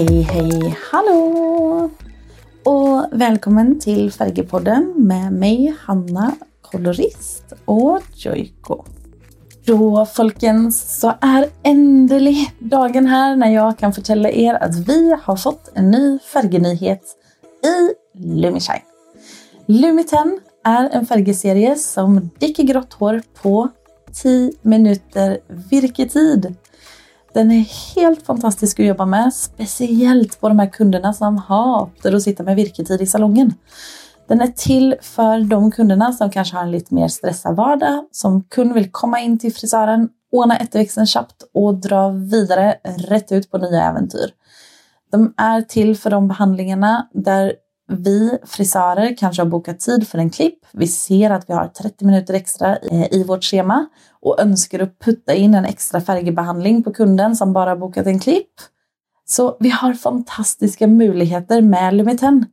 Hej, hej, hallå! Och välkommen till Färgepodden med mig, Hanna, kolorist och Joiko. Då folkens så är ändelig dagen här när jag kan förtälla er att vi har fått en ny färgnyhet i Lumishine. Lumiten är en färgserie som däcker grått hår på 10 minuter virketid. Den är helt fantastisk att jobba med, speciellt på de här kunderna som hatar att sitta med virketid i salongen. Den är till för de kunderna som kanske har en lite mer stressad vardag, som kund vill komma in till frisören, ordna efterväxten snabbt och dra vidare rätt ut på nya äventyr. De är till för de behandlingarna där vi frisörer kanske har bokat tid för en klipp. Vi ser att vi har 30 minuter extra eh, i vårt schema och önskar att putta in en extra färgbehandling på kunden som bara bokat en klipp. Så vi har fantastiska möjligheter med Lumiten.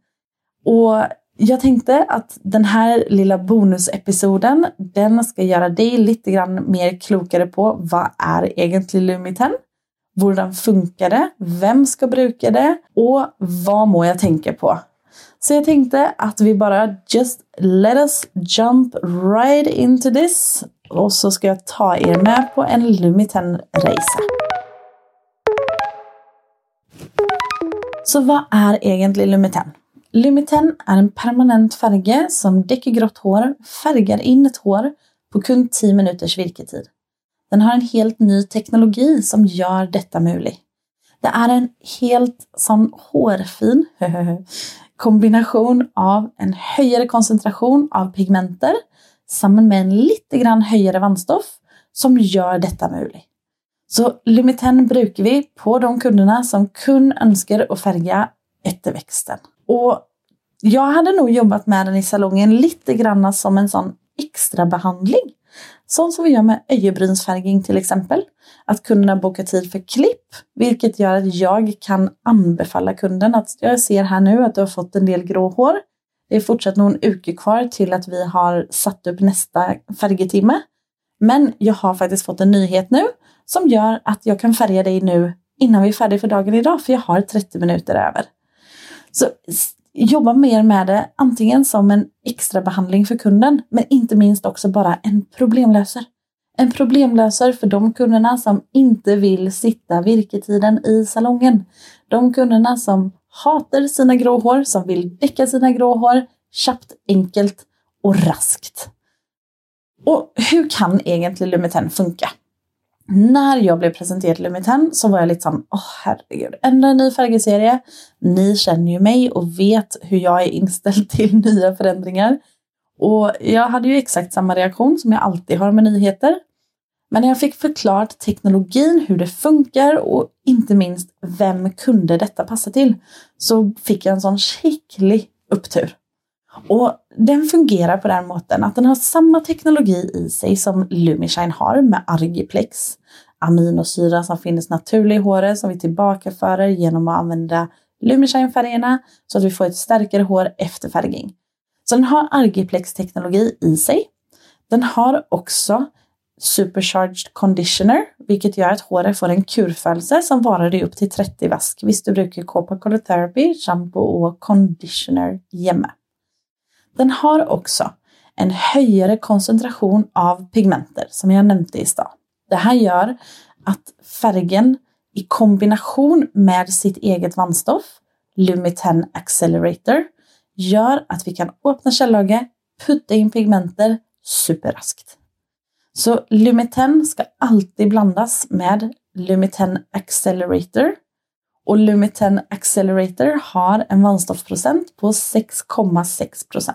Och jag tänkte att den här lilla bonusepisoden, den ska göra dig lite grann mer klokare på vad är egentligen Lumiten? Hur funkar det? Vem ska bruka det? Och vad må jag tänka på? Så jag tänkte att vi bara just let us jump right into this. Och så ska jag ta er med på en Lumiten-resa. Så vad är egentligen Lumiten? Lumiten är en permanent färge som däcker grått hår, färgar in ett hår på kun 10 minuters virketid. Den har en helt ny teknologi som gör detta möjligt. Det är en helt sån hårfin kombination av en högre koncentration av pigmenter samman med en lite grann högre vannstoff som gör detta möjligt. Så Lumiten brukar vi på de kunderna som kun önskar att färga efterväxten. Och jag hade nog jobbat med den i salongen lite grann som en sån extra behandling. Sånt som vi gör med öjebrynsfärgning till exempel. Att kunderna bokar tid för klipp, vilket gör att jag kan anbefalla kunden att jag ser här nu att du har fått en del grå hår. Det är fortsatt någon uke kvar till att vi har satt upp nästa färgetimme. Men jag har faktiskt fått en nyhet nu som gör att jag kan färga dig nu innan vi är färdiga för dagen idag, för jag har 30 minuter över. Så jobba mer med det, antingen som en extra behandling för kunden, men inte minst också bara en problemlösare. En problemlösare för de kunderna som inte vill sitta virketiden i salongen. De kunderna som hatar sina gråhår, som vill däcka sina gråhår snabbt, enkelt och raskt. Och hur kan egentligen Lumiten funka? När jag blev presenterad Lumiten så var jag lite sån, åh oh, herregud, ändå en ny färgserie. Ni känner ju mig och vet hur jag är inställd till nya förändringar. Och jag hade ju exakt samma reaktion som jag alltid har med nyheter. Men när jag fick förklarat teknologin, hur det funkar och inte minst vem kunde detta passa till, så fick jag en sån skicklig upptur. Och den fungerar på den måten att den har samma teknologi i sig som Lumishine har med Argiplex. Aminosyra som finns naturligt i håret som vi tillbakaförer genom att använda Lumishine-färgerna så att vi får ett starkare hår efter färgning. Så den har Argiplex-teknologi i sig. Den har också Supercharged Conditioner, vilket gör att håret får en kurföljelse som varar i upp till 30 vask. Visst du brukar Copa Color Therapy, shampoo och conditioner jämme. Den har också en högre koncentration av pigmenter som jag nämnde i stad. Det här gör att färgen i kombination med sitt eget vannstoff, Lumiten Accelerator, gör att vi kan öppna källögat, putta in pigmenter superraskt. Så Lumiten ska alltid blandas med Lumiten Accelerator och Lumiten Accelerator har en vannstoffsprocent på 6,6%.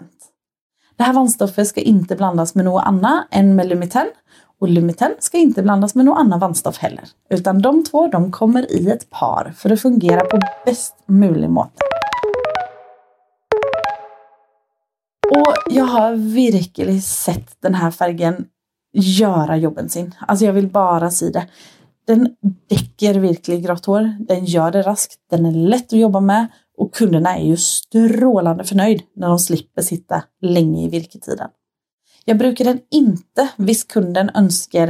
Det här vannstoffet ska inte blandas med något annat än med Lumiten och Lumiten ska inte blandas med något annat vannstoff heller. Utan de två de kommer i ett par för att fungera på bäst möjlig måte. Och jag har verkligen sett den här färgen göra jobben sin. Alltså jag vill bara säga det. Den däcker verkligen grått hår. Den gör det raskt. Den är lätt att jobba med och kunderna är ju strålande förnöjd när de slipper sitta länge i virketiden. Jag brukar den inte, visst kunden önskar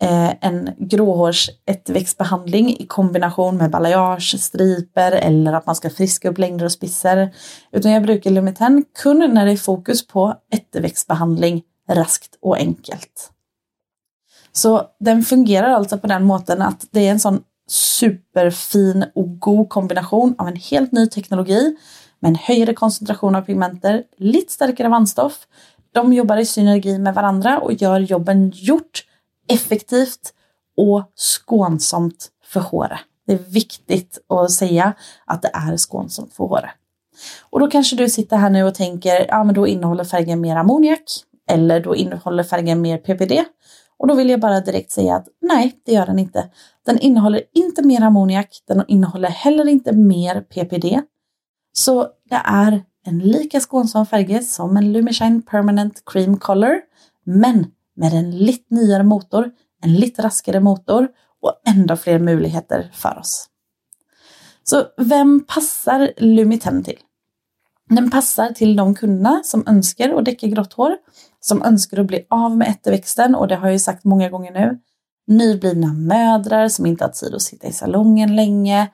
eh, en en gråhårsätterväxtbehandling i kombination med balayage, striper eller att man ska friska upp längder och spisser. Utan jag brukar Lumiten kun när det är fokus på ettväxtbehandling raskt och enkelt. Så den fungerar alltså på den måten att det är en sån superfin och god kombination av en helt ny teknologi med en högre koncentration av pigmenter, lite starkare vandstoff. De jobbar i synergi med varandra och gör jobben gjort effektivt och skånsamt för håret. Det är viktigt att säga att det är skånsamt för håret. Och då kanske du sitter här nu och tänker, ja men då innehåller färgen mer ammoniak eller då innehåller färgen mer PPD. Och då vill jag bara direkt säga att nej, det gör den inte. Den innehåller inte mer ammoniak, den innehåller heller inte mer PPD. Så det är en lika skånsam färg som en Lumishine Permanent Cream Color, men med en lite nyare motor, en lite raskare motor och ändå fler möjligheter för oss. Så vem passar Lumiten till? Den passar till de kunderna som önskar att däcka grått hår, som önskar att bli av med ätterväxten och det har jag ju sagt många gånger nu. Nyblivna mödrar som inte har tid att sitta i salongen länge,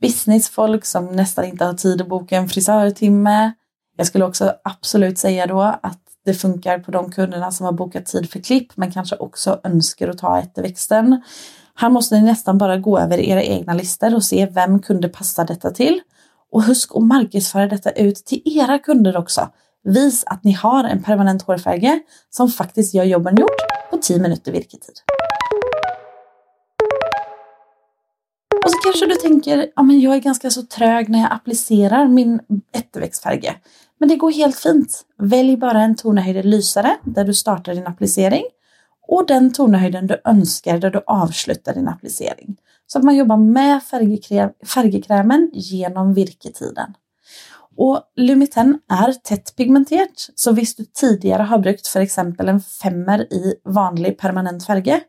businessfolk som nästan inte har tid att boka en frisörtimme. Jag skulle också absolut säga då att det funkar på de kunderna som har bokat tid för klipp men kanske också önskar att ta ätterväxten. Här måste ni nästan bara gå över era egna listor och se vem kunde passa detta till. Och husk att marknadsföra detta ut till era kunder också. Vis att ni har en permanent hårfärge som faktiskt gör jobben gjort på 10 minuter virketid. Och så kanske du tänker, ja men jag är ganska så trög när jag applicerar min ätterväxtfärge. Men det går helt fint. Välj bara en tonhöjd lysare där du startar din applicering och den tonhöjden du önskar där du avslutar din applicering. Så att man jobbar med färgkrämen genom virketiden. Och Lumiten är tätt pigmenterat, så visst du tidigare har brukt för exempel en femmer i vanlig permanent färg,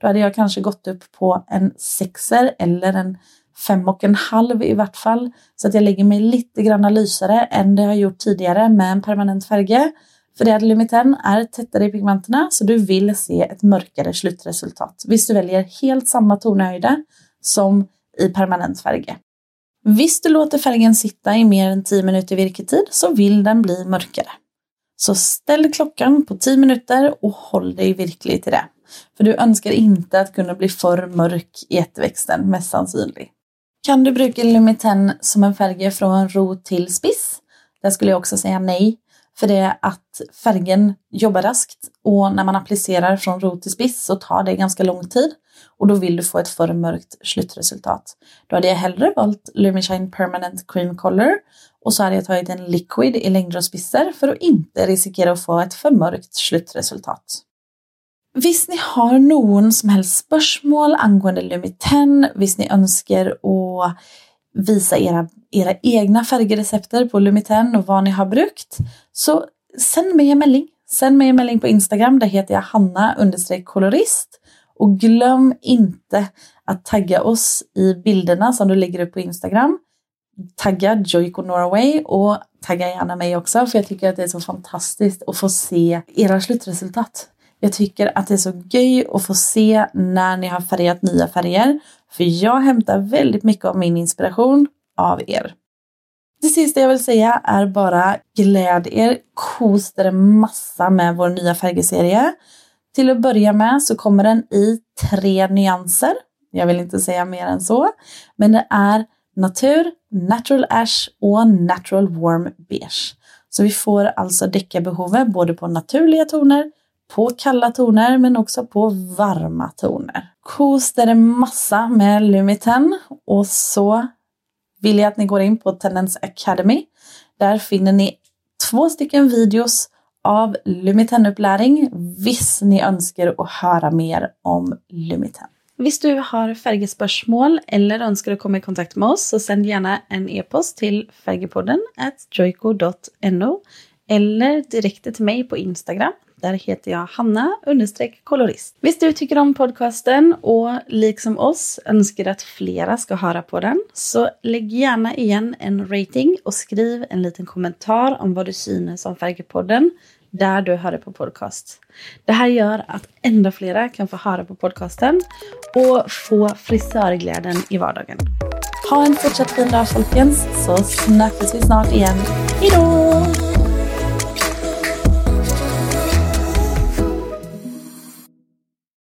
då hade jag kanske gått upp på en sexer eller en fem och en halv i vart fall. Så att jag lägger mig lite grann lysare än det jag har gjort tidigare med en permanent färg. För det att Lumiten är tättare i pigmenterna så du vill se ett mörkare slutresultat. Visst du väljer helt samma tonhöjder som i permanent färg. Visst du låter färgen sitta i mer än 10 minuter virketid så vill den bli mörkare. Så ställ klockan på 10 minuter och håll dig virklig till det. För du önskar inte att kunna bli för mörk i ätterväxten, mest sannsynlig. Kan du bruka Lumiten som en färg från rot till spiss? Där skulle jag också säga nej. För det är att färgen jobbar raskt och när man applicerar från rot till spiss så tar det ganska lång tid och då vill du få ett för mörkt slutresultat. Då hade jag hellre valt Lumishine Permanent Cream Color och så hade jag tagit en liquid i längder och spisser för att inte riskera att få ett för mörkt slutresultat. Visst ni har någon som helst spörsmål angående Lumiten, visst ni önskar att visa era, era egna färgrecepter på Lumiten och vad ni har brukt, så sänd mig en mejling. Sänd mig en mejling på Instagram, där heter jag Hanna kolorist. Och glöm inte att tagga oss i bilderna som du lägger upp på Instagram. Tagga Joico Norway och tagga gärna mig också för jag tycker att det är så fantastiskt att få se era slutresultat. Jag tycker att det är så göj att få se när ni har färgat nya färger. För jag hämtar väldigt mycket av min inspiration av er. Det sista jag vill säga är bara gläd er, kosta er massa med vår nya färgserie. Till att börja med så kommer den i tre nyanser. Jag vill inte säga mer än så. Men det är natur, natural ash och natural warm beige. Så vi får alltså däcka behovet både på naturliga toner på kalla toner men också på varma toner. Kost är det massa med Lumiten och så vill jag att ni går in på Tendence Academy. Där finner ni två stycken videos av Lumiten-upplärning viss ni önskar att höra mer om Lumiten. Visst du har färgspörsmål eller önskar att komma i kontakt med oss så sänd gärna en e-post till färgepodden joico.no eller direkt till mig på Instagram där heter jag Hanna understreck kolorist. Visst du tycker om podcasten och liksom oss önskar att flera ska höra på den så lägg gärna igen en rating och skriv en liten kommentar om vad du synes om Färgepodden där du hör det på podcast. Det här gör att ännu flera kan få höra på podcasten och få frisörglädjen i vardagen. Ha en fortsatt fin dag folkens, så snackas vi snart igen. Hejdå!